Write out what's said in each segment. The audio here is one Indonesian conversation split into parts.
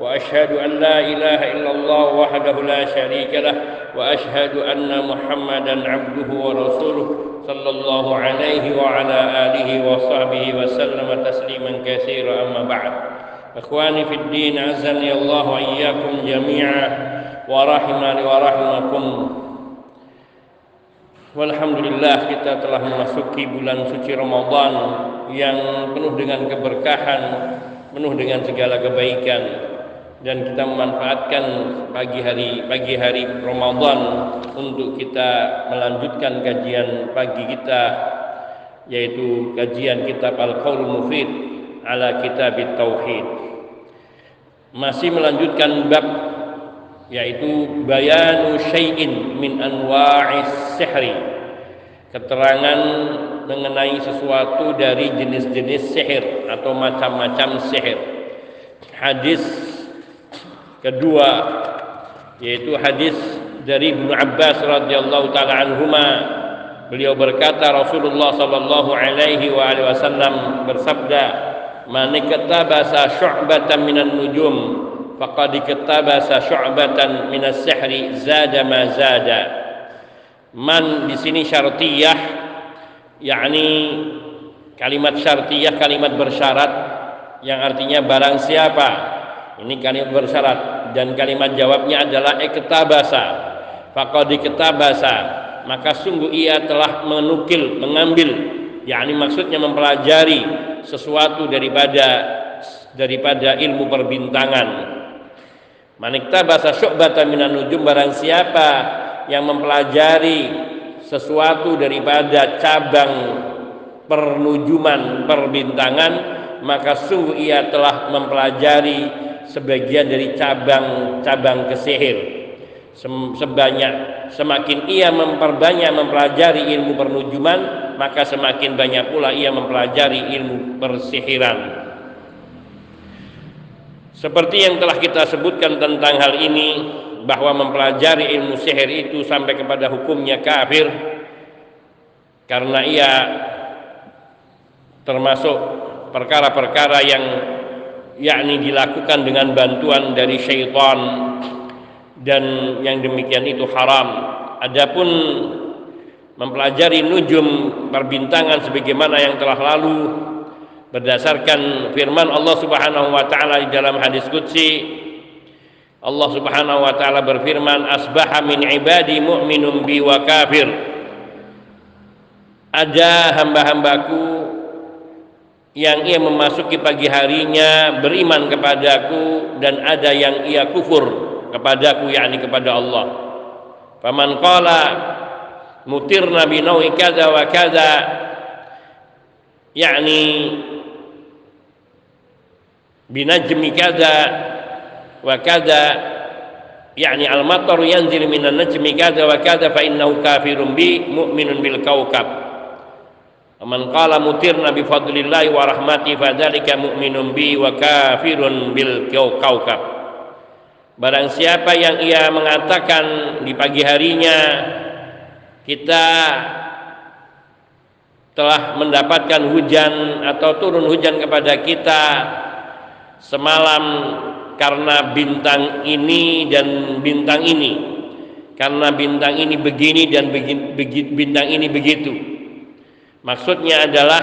واشهد ان لا اله الا الله وحده لا شريك له واشهد ان محمدا عبده ورسوله صلى الله عليه وعلى اله وصحبه وسلم تسليما كثيرا اما بعد اخواني في الدين عزني الله واياكم جميعا ورحمني ورحمكم Walhamdulillah kita telah memasuki bulan suci Ramadan yang penuh dengan keberkahan, penuh dengan segala kebaikan dan kita memanfaatkan pagi hari pagi hari Ramadan untuk kita melanjutkan kajian pagi kita yaitu kajian kitab Al-Qaul Mufid ala Kitab Tauhid. Masih melanjutkan bab yaitu bayanu syai'in min anwa'is sihri keterangan mengenai sesuatu dari jenis-jenis sihir atau macam-macam sihir hadis kedua yaitu hadis dari Ibnu Abbas radhiyallahu taala anhuma. Beliau berkata Rasulullah sallallahu alaihi wa alihi wasallam bersabda man katabasa syu'batan minan nujum faqad iktabasa syu'batan minas sihri zada ma zada man di sini syartiyah yakni kalimat syartiyah kalimat bersyarat yang artinya barang siapa? Ini kalimat bersyarat dan kalimat jawabnya adalah iktabasa. Faqad iktabasa. Maka sungguh ia telah menukil mengambil. Yakni maksudnya mempelajari sesuatu daripada daripada ilmu perbintangan. Manikta bahasa syu'bata minan nujum. Barang siapa yang mempelajari sesuatu daripada cabang pernujuman perbintangan maka sungguh ia telah mempelajari sebagian dari cabang-cabang kesihir. Sebanyak semakin ia memperbanyak mempelajari ilmu pernujuman maka semakin banyak pula ia mempelajari ilmu persihiran. Seperti yang telah kita sebutkan tentang hal ini bahwa mempelajari ilmu sihir itu sampai kepada hukumnya kafir karena ia termasuk perkara-perkara yang yakni dilakukan dengan bantuan dari syaitan dan yang demikian itu haram. Adapun mempelajari nujum perbintangan sebagaimana yang telah lalu berdasarkan firman Allah Subhanahu wa taala di dalam hadis qudsi Allah Subhanahu wa taala berfirman asbaha min ibadi mu'minun bi wa kafir ada hamba-hambaku yang ia memasuki pagi harinya beriman kepadaku dan ada yang ia kufur kepadaku yakni kepada Allah. Faman qala mutirna bi nawi kadza wa kadza yakni binajmi kada wa kada yani al matar yanzil minan najmi kada wa kada fa innahu kafirun bi mu'minun bil kaukab Man qala mutirna bi fadlillahi wa rahmati fadzalika mu'minun bi wa kafirun bil kaukab. Barang siapa yang ia mengatakan di pagi harinya kita telah mendapatkan hujan atau turun hujan kepada kita semalam karena bintang ini dan bintang ini. Karena bintang ini begini dan bintang ini begitu maksudnya adalah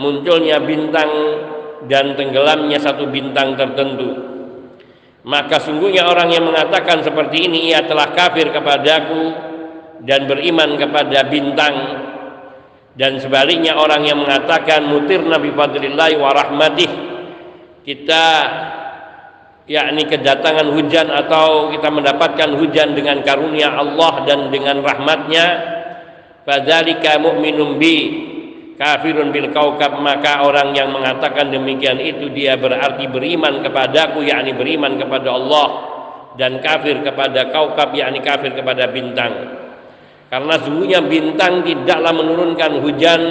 munculnya bintang dan tenggelamnya satu bintang tertentu. Maka sungguhnya orang yang mengatakan seperti ini ia telah kafir kepadaku dan beriman kepada bintang. Dan sebaliknya orang yang mengatakan mutir nabi fadlillahi wa rahmatih. Kita yakni kedatangan hujan atau kita mendapatkan hujan dengan karunia Allah dan dengan rahmatnya fadzalika mu'minun bi kafirun bil kaukab maka orang yang mengatakan demikian itu dia berarti beriman kepadaku yakni beriman kepada Allah dan kafir kepada kaukab yakni kafir kepada bintang. Karena sungguhnya bintang tidaklah menurunkan hujan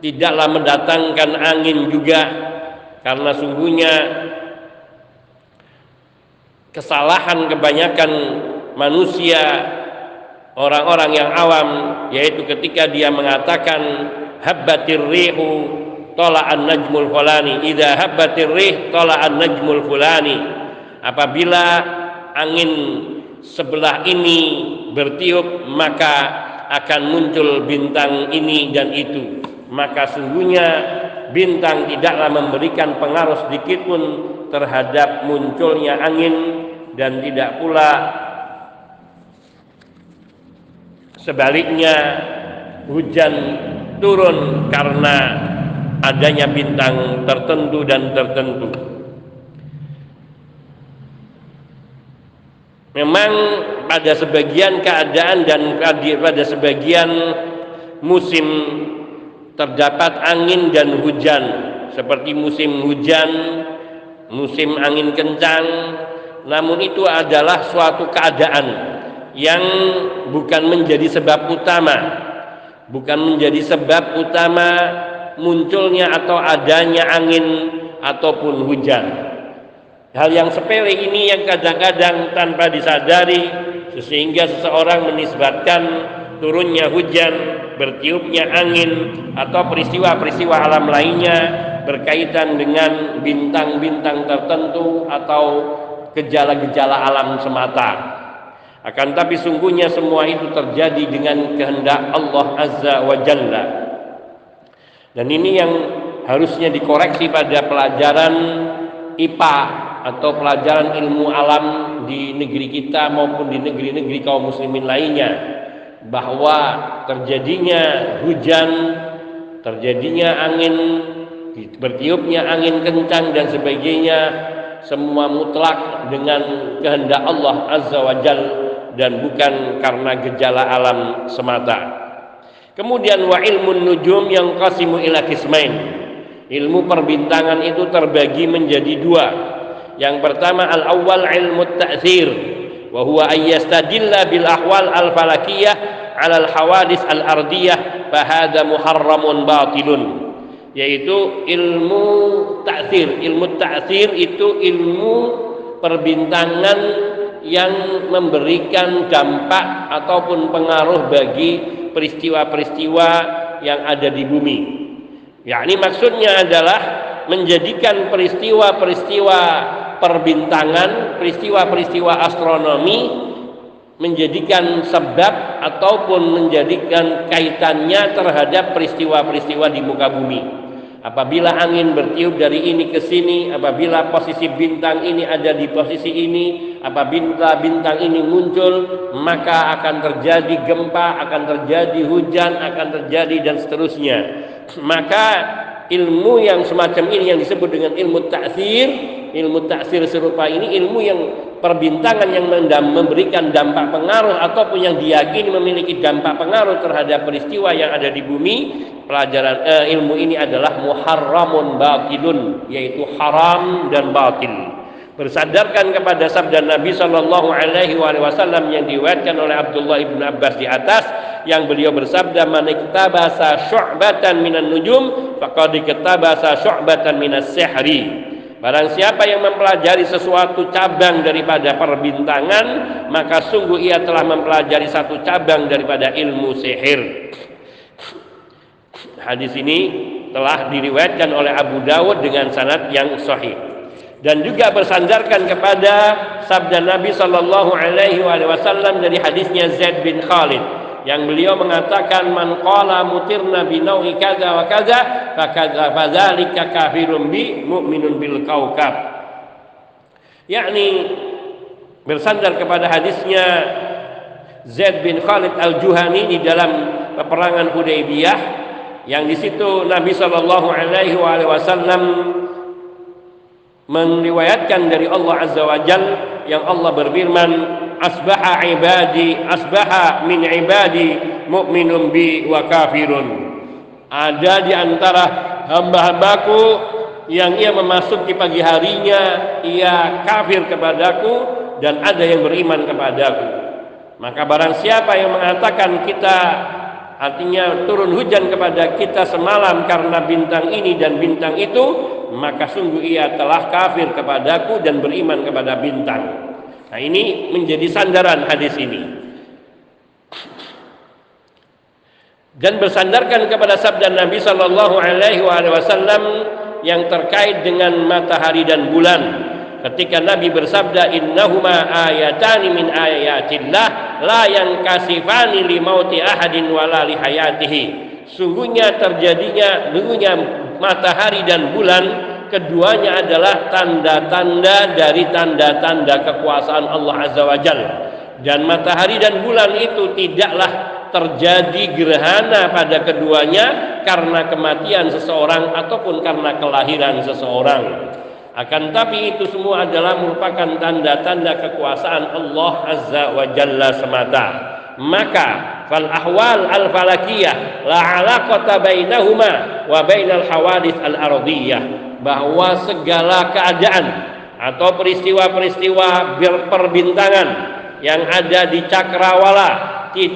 tidaklah mendatangkan angin juga karena sungguhnya kesalahan kebanyakan manusia orang-orang yang awam yaitu ketika dia mengatakan habbatir rihu tola'an najmul fulani. Idza habbatir rih tola'an najmul fulani. Apabila angin sebelah ini bertiup maka akan muncul bintang ini dan itu. Maka sungguhnya bintang tidaklah memberikan pengaruh sedikit pun terhadap munculnya angin dan tidak pula sebaliknya hujan turun karena adanya bintang tertentu dan tertentu. Memang pada sebagian keadaan dan pada sebagian musim terdapat angin dan hujan. Seperti musim hujan, musim angin kencang, namun itu adalah suatu keadaan yang bukan menjadi sebab utama, bukan menjadi sebab utama munculnya atau adanya angin ataupun hujan. Hal yang sepele ini yang kadang-kadang tanpa disadari sehingga seseorang menisbatkan turunnya hujan, bertiupnya angin atau peristiwa-peristiwa alam lainnya berkaitan dengan bintang-bintang tertentu atau gejala-gejala alam semata. Akan tapi sungguhnya semua itu terjadi dengan kehendak Allah Azza wa Jalla. Dan ini yang harusnya dikoreksi pada pelajaran IPA atau pelajaran ilmu alam di negeri kita maupun di negeri-negeri kaum muslimin lainnya bahwa terjadinya hujan, terjadinya angin, bertiupnya angin kencang dan sebagainya semua mutlak dengan kehendak Allah Azza wa Jal dan bukan karena gejala alam semata. Kemudian wa ilmu nujum yang qasimu ila kismain. Ilmu perbintangan itu terbagi menjadi dua yang pertama al awal ilmu ta'thir wa huwa ayyastadilla bil ahwal al falakiyah ala al hawadis al ardiyah fa hadha muharramun batilun yaitu ilmu ta'thir ilmu ta'thir itu ilmu perbintangan yang memberikan dampak ataupun pengaruh bagi peristiwa-peristiwa yang ada di bumi yakni maksudnya adalah menjadikan peristiwa-peristiwa perbintangan, peristiwa-peristiwa astronomi menjadikan sebab ataupun menjadikan kaitannya terhadap peristiwa-peristiwa di muka bumi. Apabila angin bertiup dari ini ke sini, apabila posisi bintang ini ada di posisi ini, apabila bintang ini muncul, maka akan terjadi gempa, akan terjadi hujan, akan terjadi dan seterusnya. Maka ilmu yang semacam ini yang disebut dengan ilmu taksir ilmu taksir serupa ini ilmu yang perbintangan yang memberikan dampak pengaruh ataupun yang diyakini memiliki dampak pengaruh terhadap peristiwa yang ada di bumi pelajaran eh, ilmu ini adalah muharramun batilun yaitu haram dan batil bersadarkan kepada sabda Nabi Shallallahu Alaihi Wasallam yang diwayatkan oleh Abdullah ibn Abbas di atas yang beliau bersabda man iktabasa syu'batan minan nujum faqad iktabasa syu'batan minas sihri Barang siapa yang mempelajari sesuatu cabang daripada perbintangan, maka sungguh ia telah mempelajari satu cabang daripada ilmu sihir. Hadis ini telah diriwayatkan oleh Abu Dawud dengan sanad yang sahih. Dan juga bersandarkan kepada sabda Nabi Shallallahu Alaihi Wasallam dari hadisnya Zaid bin Khalid yang beliau mengatakan man qala mutirna bi naui kaza wa kaza fakadza fadzalika kafirun bi mu'minun bil kaukab yakni bersandar kepada hadisnya Zaid bin Khalid al-Juhani di dalam peperangan Hudaybiyah yang di situ Nabi Shallallahu alaihi wasallam meriwayatkan dari Allah Azza wa Jal yang Allah berfirman asbaha ibadi asbaha min ibadi mu'minun bi wa kafirun. Ada di antara hamba-hambaku yang ia memasuki pagi harinya ia kafir kepadaku dan ada yang beriman kepadaku. Maka barang siapa yang mengatakan kita artinya turun hujan kepada kita semalam karena bintang ini dan bintang itu maka sungguh ia telah kafir kepadaku dan beriman kepada bintang. Nah ini menjadi sandaran hadis ini. Dan bersandarkan kepada sabda Nabi Shallallahu Alaihi Wasallam yang terkait dengan matahari dan bulan ketika Nabi bersabda innahuma ayatani min ayatillah la yang kasifani li mauti ahadin wala li hayatihi. Sungguhnya terjadinya dengunya matahari dan bulan keduanya adalah tanda-tanda dari tanda-tanda kekuasaan Allah Azza wa Jalla. Dan matahari dan bulan itu tidaklah terjadi gerhana pada keduanya karena kematian seseorang ataupun karena kelahiran seseorang akan tapi itu semua adalah merupakan tanda-tanda kekuasaan Allah Azza wa Jalla semata. Maka fal ahwal al falakiyah la alaqata bainahuma wa bainal hawadith al ardiyah bahwa segala keadaan atau peristiwa-peristiwa perbintangan yang ada di cakrawala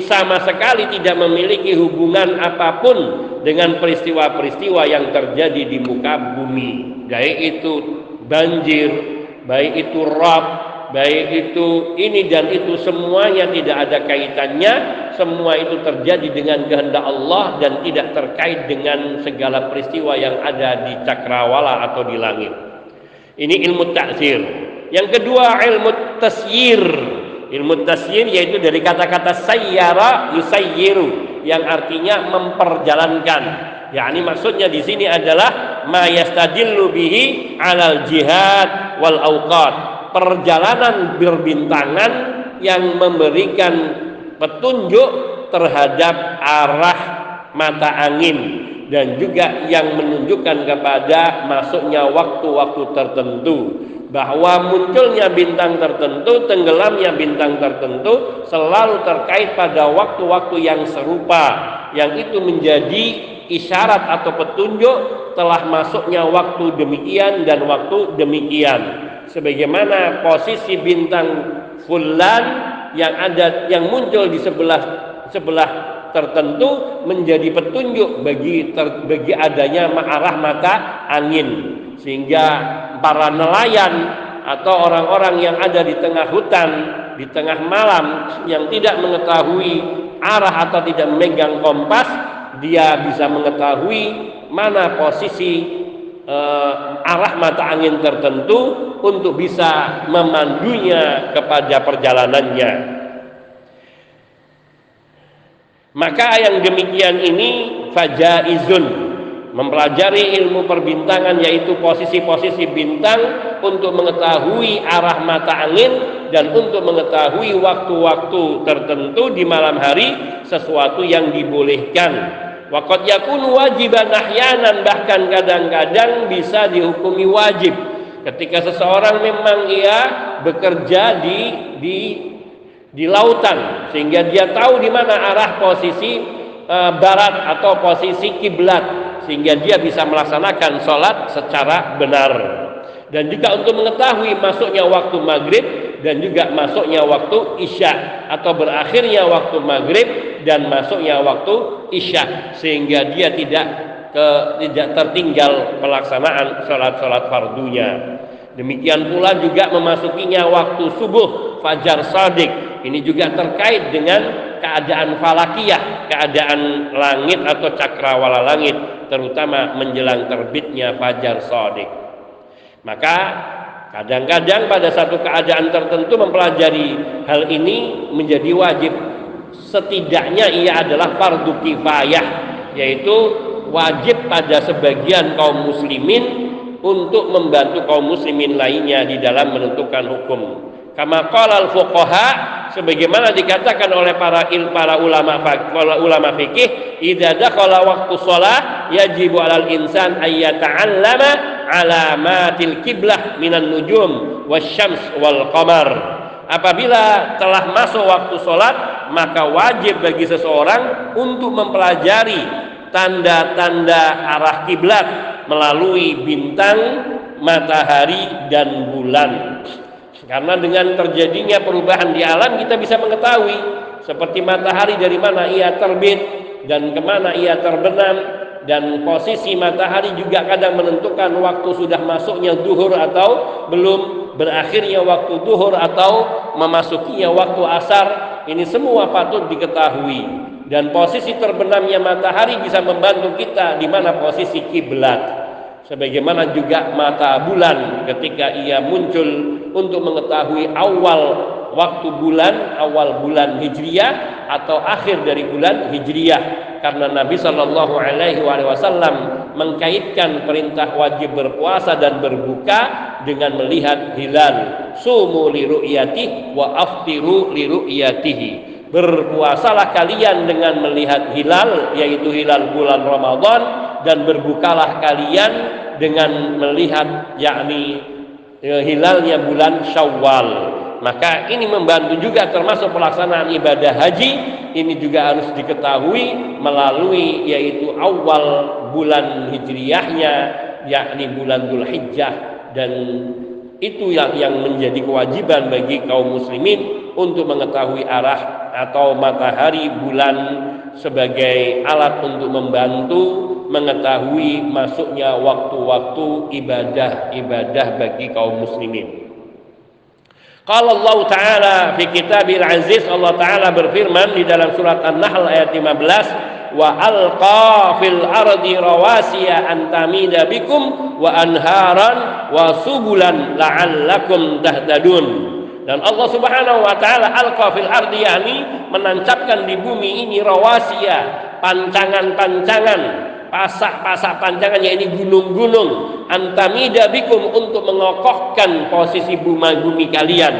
sama sekali tidak memiliki hubungan apa pun dengan peristiwa-peristiwa yang terjadi di muka bumi baik itu banjir, baik itu rob, baik itu ini dan itu semuanya tidak ada kaitannya, semua itu terjadi dengan kehendak Allah dan tidak terkait dengan segala peristiwa yang ada di cakrawala atau di langit. Ini ilmu takzir. Yang kedua ilmu tasyir. Ilmu tasyir yaitu dari kata-kata sayyara yusayyiru yang artinya memperjalankan yakni maksudnya di sini adalah ma yastadillu bihi alal jihad wal awqat. Perjalanan berbintangan yang memberikan petunjuk terhadap arah mata angin dan juga yang menunjukkan kepada masuknya waktu-waktu tertentu. Bahwa munculnya bintang tertentu, tenggelamnya bintang tertentu selalu terkait pada waktu-waktu yang serupa yang itu menjadi isyarat atau petunjuk telah masuknya waktu demikian dan waktu demikian. Sebagaimana posisi bintang fulan yang ada yang muncul di sebelah sebelah tertentu menjadi petunjuk bagi ter, bagi adanya arah mata angin. Sehingga para nelayan atau orang-orang yang ada di tengah hutan di tengah malam yang tidak mengetahui arah atau tidak memegang kompas dia bisa mengetahui mana posisi uh, arah mata angin tertentu untuk bisa memandunya kepada perjalanannya. Maka yang demikian ini fajaizun mempelajari ilmu perbintangan yaitu posisi-posisi bintang untuk mengetahui arah mata angin dan untuk mengetahui waktu-waktu tertentu di malam hari sesuatu yang dibolehkan Waqad yakun wajiban ahyanan bahkan kadang-kadang bisa dihukumi wajib. Ketika seseorang memang ia bekerja di di di lautan sehingga dia tahu di mana arah posisi e, barat atau posisi kiblat sehingga dia bisa melaksanakan sholat secara benar. Dan juga untuk mengetahui masuknya waktu maghrib dan juga masuknya waktu isya atau berakhirnya waktu maghrib dan masuknya waktu isya sehingga dia tidak ke, tidak tertinggal pelaksanaan sholat-sholat fardunya. Demikian pula juga memasukinya waktu subuh fajar sadik. Ini juga terkait dengan keadaan falakiyah, keadaan langit atau cakrawala langit, terutama menjelang terbitnya fajar sadik. Maka kadang-kadang pada satu keadaan tertentu mempelajari hal ini menjadi wajib. Setidaknya ia adalah fardu kifayah, yaitu wajib pada sebagian kaum muslimin untuk membantu kaum muslimin lainnya di dalam menentukan hukum. Kama qala al-fuqaha sebagaimana dikatakan oleh para il, para ulama para ulama fikih, idza dakhala waktu shalah yajibu 'alal insan ayyata'allama alamatil kiblah minan nujum wasyams wal qamar. Apabila telah masuk waktu sholat maka wajib bagi seseorang untuk mempelajari tanda-tanda arah kiblat melalui bintang matahari dan bulan. Karena dengan terjadinya perubahan di alam kita bisa mengetahui seperti matahari dari mana ia terbit dan ke mana ia terbenam dan posisi matahari juga kadang menentukan waktu sudah masuknya duhur atau belum berakhirnya waktu duhur atau memasukinya waktu asar. Ini semua patut diketahui. Dan posisi terbenamnya matahari bisa membantu kita di mana posisi kiblat. Sebagaimana juga mata bulan ketika ia muncul untuk mengetahui awal waktu bulan awal bulan hijriyah atau akhir dari bulan hijriyah karena Nabi Shallallahu Alaihi Wasallam mengkaitkan perintah wajib berpuasa dan berbuka dengan melihat hilal sumu li ru'yati wa aftiru li ru'yatihi berpuasalah kalian dengan melihat hilal yaitu hilal bulan Ramadan dan berbukalah kalian dengan melihat yakni e, hilalnya bulan Syawal. Maka ini membantu juga termasuk pelaksanaan ibadah haji ini juga harus diketahui melalui yaitu awal bulan hijriyahnya yakni bulan Dzulhijjah dan itu yang yang menjadi kewajiban bagi kaum muslimin untuk mengetahui arah atau matahari bulan sebagai alat untuk membantu mengetahui masuknya waktu-waktu ibadah-ibadah bagi kaum muslimin. Kalau Allah Ta'ala fi kitabil aziz Allah Ta'ala berfirman di dalam surat An-Nahl ayat 15 wa alqa fil ardi rawasiya an tamida bikum wa anharan wa subulan la'allakum tahtadun. Dan Allah Subhanahu wa taala alqa fil ardi yakni menancapkan di bumi ini rawasiya pancangan-pancangan pasak-pasak pancangan ini gunung-gunung. Antamida bikum untuk mengokohkan posisi bumi bumi kalian.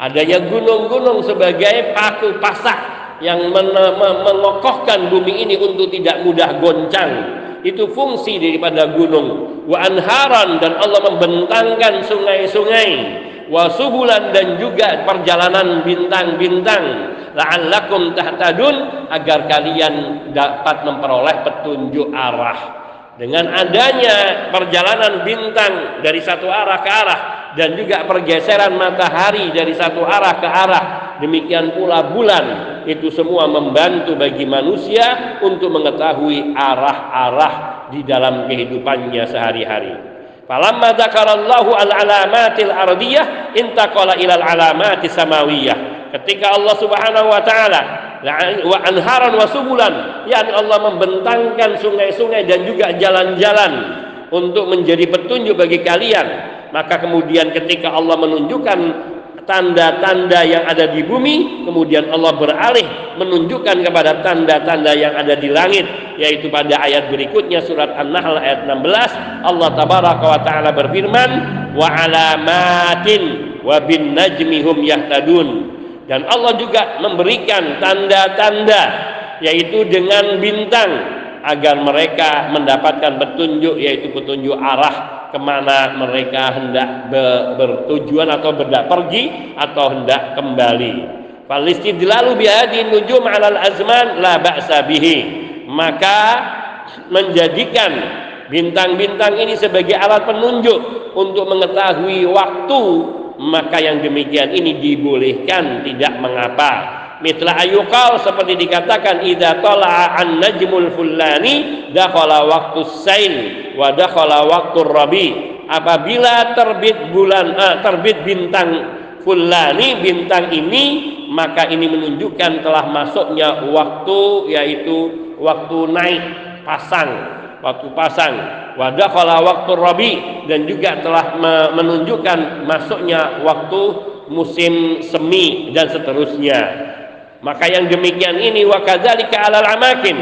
Adanya gunung-gunung sebagai paku pasak yang mengokohkan bumi ini untuk tidak mudah goncang. Itu fungsi daripada gunung. Wa anharan dan Allah membentangkan sungai-sungai wa subulan dan juga perjalanan bintang-bintang. La'allakum tahtadun agar kalian dapat memperoleh petunjuk arah. Dengan adanya perjalanan bintang dari satu arah ke arah dan juga pergeseran matahari dari satu arah ke arah demikian pula bulan. Itu semua membantu bagi manusia untuk mengetahui arah-arah di dalam kehidupannya sehari-hari falamma dzakarallahu al-alamatil ardiyah intaqala ilal alamati samawiyah. Ketika Allah Subhanahu wa taala wa anharan wa subulan yakni Allah membentangkan sungai-sungai dan juga jalan-jalan untuk menjadi petunjuk bagi kalian. Maka kemudian ketika Allah menunjukkan tanda-tanda yang ada di bumi kemudian Allah beralih menunjukkan kepada tanda-tanda yang ada di langit yaitu pada ayat berikutnya surat An-Nahl ayat 16 Allah tabaraka wa taala berfirman wa alamatin wa bin najmihum yahtadun. Dan Allah juga memberikan tanda-tanda yaitu dengan bintang agar mereka mendapatkan petunjuk yaitu petunjuk arah ke mana mereka hendak bertujuan atau hendak pergi atau hendak kembali. Falistidlalu bihadi nujum alal azman la ba'sa bihi. Maka menjadikan bintang-bintang ini sebagai alat penunjuk untuk mengetahui waktu maka yang demikian ini dibolehkan tidak mengapa mitla ayukal seperti dikatakan idza tala'a an najmul fulani dakhala waktu sain wa dakhala waktu rabi. Apabila terbit bulan uh, terbit bintang fulani bintang ini maka ini menunjukkan telah masuknya waktu yaitu waktu naik pasang waktu pasang. Wadakhala waktu rabi dan juga telah menunjukkan masuknya waktu musim semi dan seterusnya maka yang demikian ini wa kadzalika alal amakin.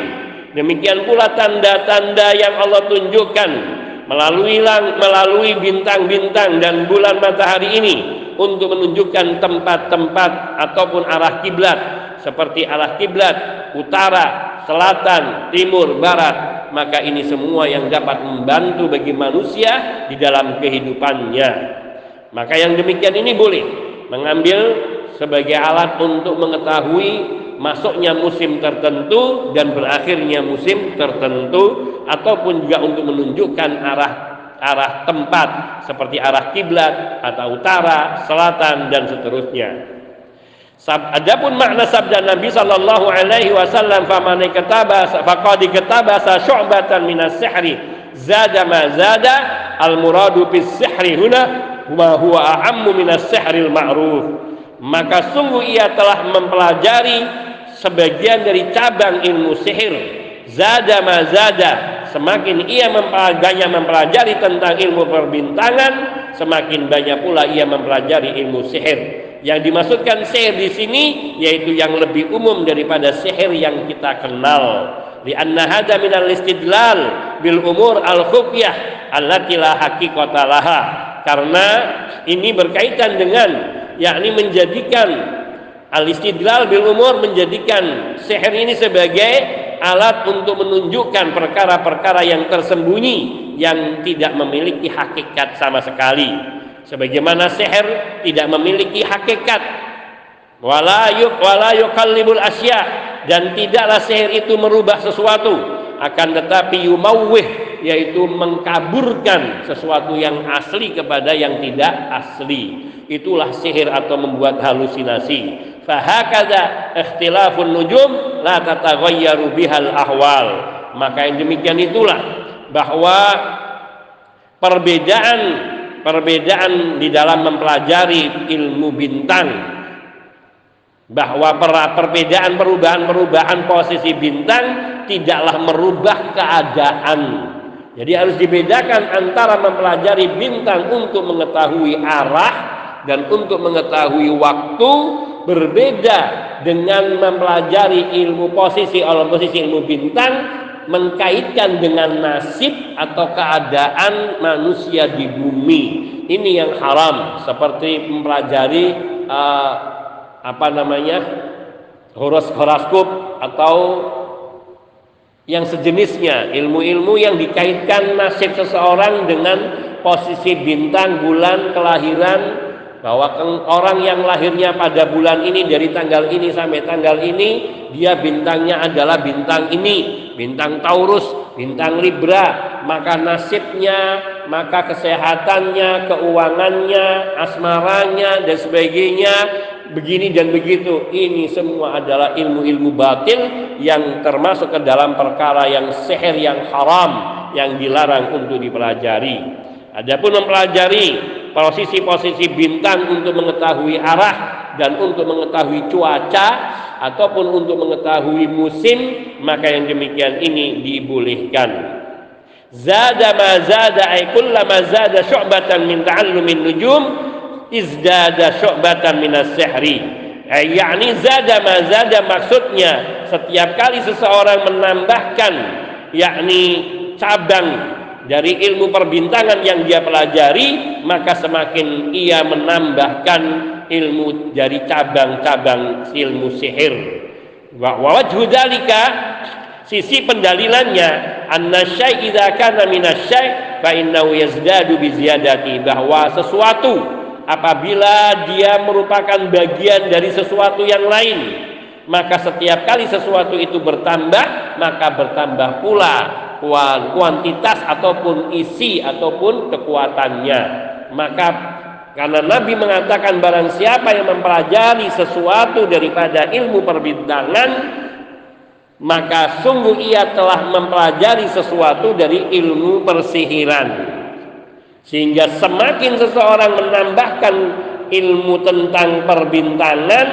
Demikian pula tanda-tanda yang Allah tunjukkan melalui lang, melalui bintang-bintang dan bulan matahari ini untuk menunjukkan tempat-tempat ataupun arah kiblat seperti arah kiblat utara, selatan, timur, barat. Maka ini semua yang dapat membantu bagi manusia di dalam kehidupannya. Maka yang demikian ini boleh mengambil sebagai alat untuk mengetahui masuknya musim tertentu dan berakhirnya musim tertentu ataupun juga untuk menunjukkan arah arah tempat seperti arah kiblat atau utara, selatan dan seterusnya. Adapun makna sabda Nabi sallallahu alaihi wasallam faman katabasa faqad katabasa syu'batan minas sihri zada ma zada al muradu bis sihri huna wa huwa a'ammu minas sihril ma'ruf maka sungguh ia telah mempelajari sebagian dari cabang ilmu sihir zada ma zada semakin ia mempelajari, mempelajari tentang ilmu perbintangan semakin banyak pula ia mempelajari ilmu sihir yang dimaksudkan sihir di sini yaitu yang lebih umum daripada sihir yang kita kenal. Di anna hada minal istidlal bil umur al khufyah allati la haqiqata laha. Karena ini berkaitan dengan yakni menjadikan al istidlal bil umur menjadikan sihir ini sebagai alat untuk menunjukkan perkara-perkara yang tersembunyi yang tidak memiliki hakikat sama sekali. Sebagaimana seher tidak memiliki hakikat. Wala yuk wala yukallibul dan tidaklah seher itu merubah sesuatu. Akan tetapi yumawwih yaitu mengkaburkan sesuatu yang asli kepada yang tidak asli. Itulah sihir atau membuat halusinasi. Fahakada ikhtilafun nujum la tataghayyaru bihal ahwal. Maka yang demikian itulah bahwa perbedaan perbedaan di dalam mempelajari ilmu bintang bahwa perbedaan perubahan-perubahan posisi bintang tidaklah merubah keadaan. Jadi harus dibedakan antara mempelajari bintang untuk mengetahui arah dan untuk mengetahui waktu berbeda dengan mempelajari ilmu posisi oleh posisi ilmu bintang mengkaitkan dengan nasib atau keadaan manusia di bumi. Ini yang haram seperti mempelajari uh, apa namanya horos horoskop atau yang sejenisnya ilmu-ilmu yang dikaitkan nasib seseorang dengan posisi bintang, bulan, kelahiran, bahwa orang yang lahirnya pada bulan ini dari tanggal ini sampai tanggal ini dia bintangnya adalah bintang ini bintang Taurus bintang Libra. Maka nasibnya maka kesehatannya keuangannya asmaranya dan sebagainya begini dan begitu. Ini semua adalah ilmu-ilmu batil yang termasuk ke dalam perkara yang seher yang haram yang dilarang untuk dipelajari. Adapun mempelajari posisi-posisi bintang untuk mengetahui arah dan untuk mengetahui cuaca ataupun untuk mengetahui musim maka yang demikian ini dibolehkan. Zada ma zada ay kullama zada syu'batan min ta'allumin nujum izdada syu'batan min as-sihri ay yakni zada ma zada maksudnya setiap kali seseorang menambahkan yakni cabang dari ilmu perbintangan yang dia pelajari maka semakin ia menambahkan ilmu dari cabang-cabang ilmu sihir. Wa wajhu dalika sisi pendalilannya anna syai' idza kana minasyai' fa innahu yazdadu bi ziyadati bahwa sesuatu apabila dia merupakan bagian dari sesuatu yang lain maka setiap kali sesuatu itu bertambah maka bertambah pula kuantitas ataupun isi ataupun kekuatannya. Maka karena Nabi mengatakan barang siapa yang mempelajari sesuatu daripada ilmu perbintangan maka sungguh ia telah mempelajari sesuatu dari ilmu persihiran sehingga semakin seseorang menambahkan ilmu tentang perbintangan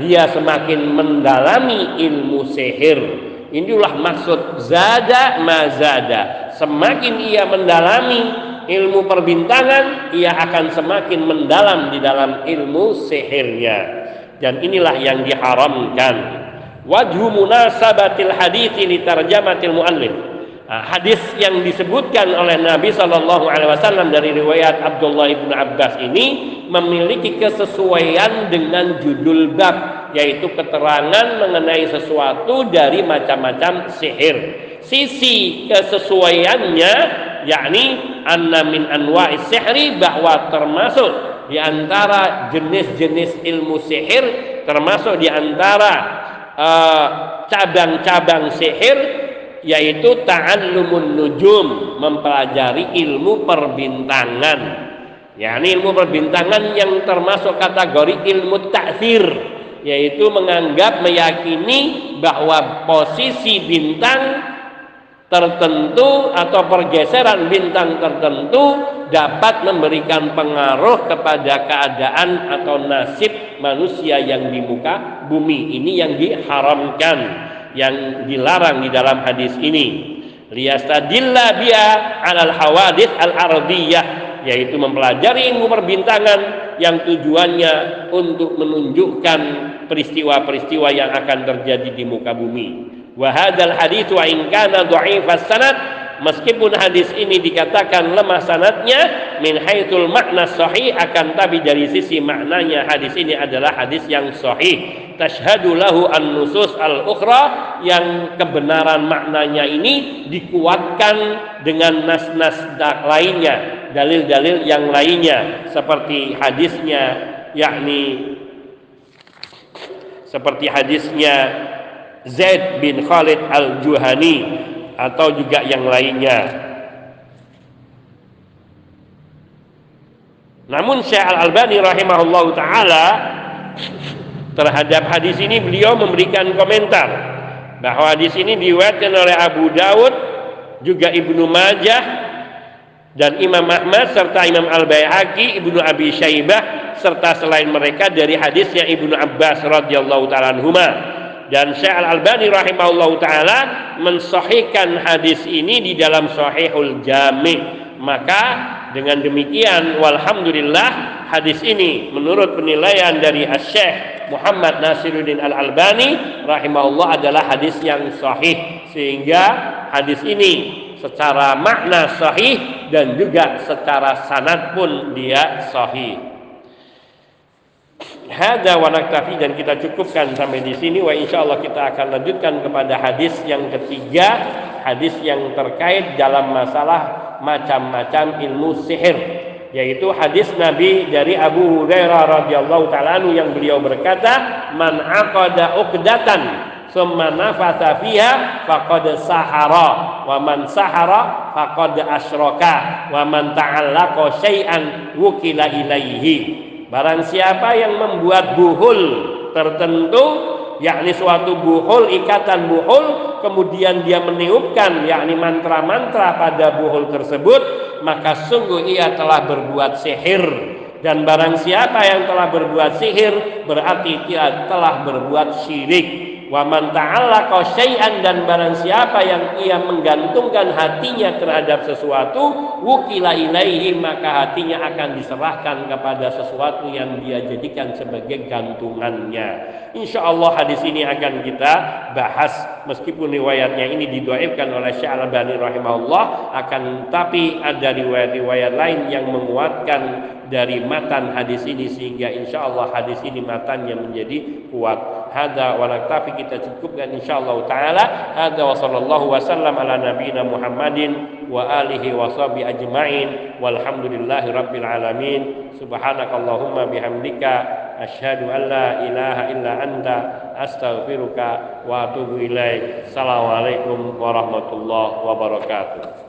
dia semakin mendalami ilmu sihir Inilah maksud zada mazada. Semakin ia mendalami ilmu perbintangan, ia akan semakin mendalam di dalam ilmu sihirnya. Dan inilah yang diharamkan. Wajhu munasabatil hadithi li tarjamatil muallif. Nah, hadis yang disebutkan oleh Nabi Shallallahu Alaihi Wasallam dari riwayat Abdullah ibn Abbas ini memiliki kesesuaian dengan judul bab yaitu keterangan mengenai sesuatu dari macam-macam sihir. Sisi kesesuaiannya yakni anna min anwa'i sihri bahwa termasuk di antara jenis-jenis ilmu sihir termasuk di antara uh, cabang-cabang sihir yaitu ta'allumun nujum mempelajari ilmu perbintangan. Yakni ilmu perbintangan yang termasuk kategori ilmu ta'thir yaitu menganggap meyakini bahwa posisi bintang tertentu atau pergeseran bintang tertentu dapat memberikan pengaruh kepada keadaan atau nasib manusia yang di muka bumi ini yang diharamkan yang dilarang di dalam hadis ini liyastadilla biya alal hawadith al ardiyah yaitu mempelajari ilmu perbintangan yang tujuannya untuk menunjukkan peristiwa-peristiwa yang akan terjadi di muka bumi. Wa hadzal hadits wa in kana dha'ifas sanad meskipun hadis ini dikatakan lemah sanatnya min haitsul makna sahih akan tapi dari sisi maknanya hadis ini adalah hadis yang sahih. Tashhadu lahu an nusus al ukhra yang kebenaran maknanya ini dikuatkan dengan nas-nas lainnya dalil-dalil yang lainnya seperti hadisnya yakni seperti hadisnya Zaid bin Khalid al-Juhani atau juga yang lainnya. Namun Syekh Al-Albani rahimahullahu taala terhadap hadis ini beliau memberikan komentar bahwa hadis ini diriwayatkan oleh Abu Dawud juga Ibnu Majah dan Imam Ahmad serta Imam Al-Baihaqi, Ibnu Abi Syaibah serta selain mereka dari hadisnya Ibnu Abbas radhiyallahu taala anhuma dan Syekh Al-Albani rahimahullahu taala mensahihkan hadis ini di dalam Sahihul Jami' maka dengan demikian walhamdulillah hadis ini menurut penilaian dari Syekh Muhammad Nasiruddin Al-Albani rahimahullah adalah hadis yang sahih sehingga hadis ini secara makna sahih dan juga secara sanad pun dia sahih. Hada wa naktafi dan kita cukupkan sampai di sini. Wa insyaallah kita akan lanjutkan kepada hadis yang ketiga, hadis yang terkait dalam masalah macam-macam ilmu sihir yaitu hadis Nabi dari Abu Hurairah radhiyallahu taala yang beliau berkata man aqada uqdatan summa nafatha fiha faqad sahara. Wa man sahara faqad asyraka. Wa man ta'allaqa syai'an wukila ilaihi barang siapa yang membuat buhul tertentu yakni suatu buhul ikatan buhul kemudian dia meniupkan yakni mantra-mantra pada buhul tersebut maka sungguh ia telah berbuat sihir. Dan barang siapa yang telah berbuat sihir berarti dia telah berbuat syirik wa man ta'allaqa syai'an dan barang siapa yang ia menggantungkan hatinya terhadap sesuatu wukila ilaihi maka hatinya akan diserahkan kepada sesuatu yang dia jadikan sebagai gantungannya. Insyaallah hadis ini akan kita bahas. Meskipun riwayatnya ini didoaifkan oleh Syekh Al-Albani rahimahullah akan tapi ada riwayat-riwayat lain yang menguatkan dari matan hadis ini sehingga insya Allah hadis ini matannya menjadi kuat. Hada wa naktafi kita cukupkan insyaallah taala. Hada wa sallallahu wasallam ala nabiyina Muhammadin wa alihi wa ajmain walhamdulillahi rabbil alamin. Subhanakallahumma bihamdika asyhadu an la ilaha illa anta astaghfiruka wa atubu ilaik. Assalamualaikum warahmatullahi wabarakatuh.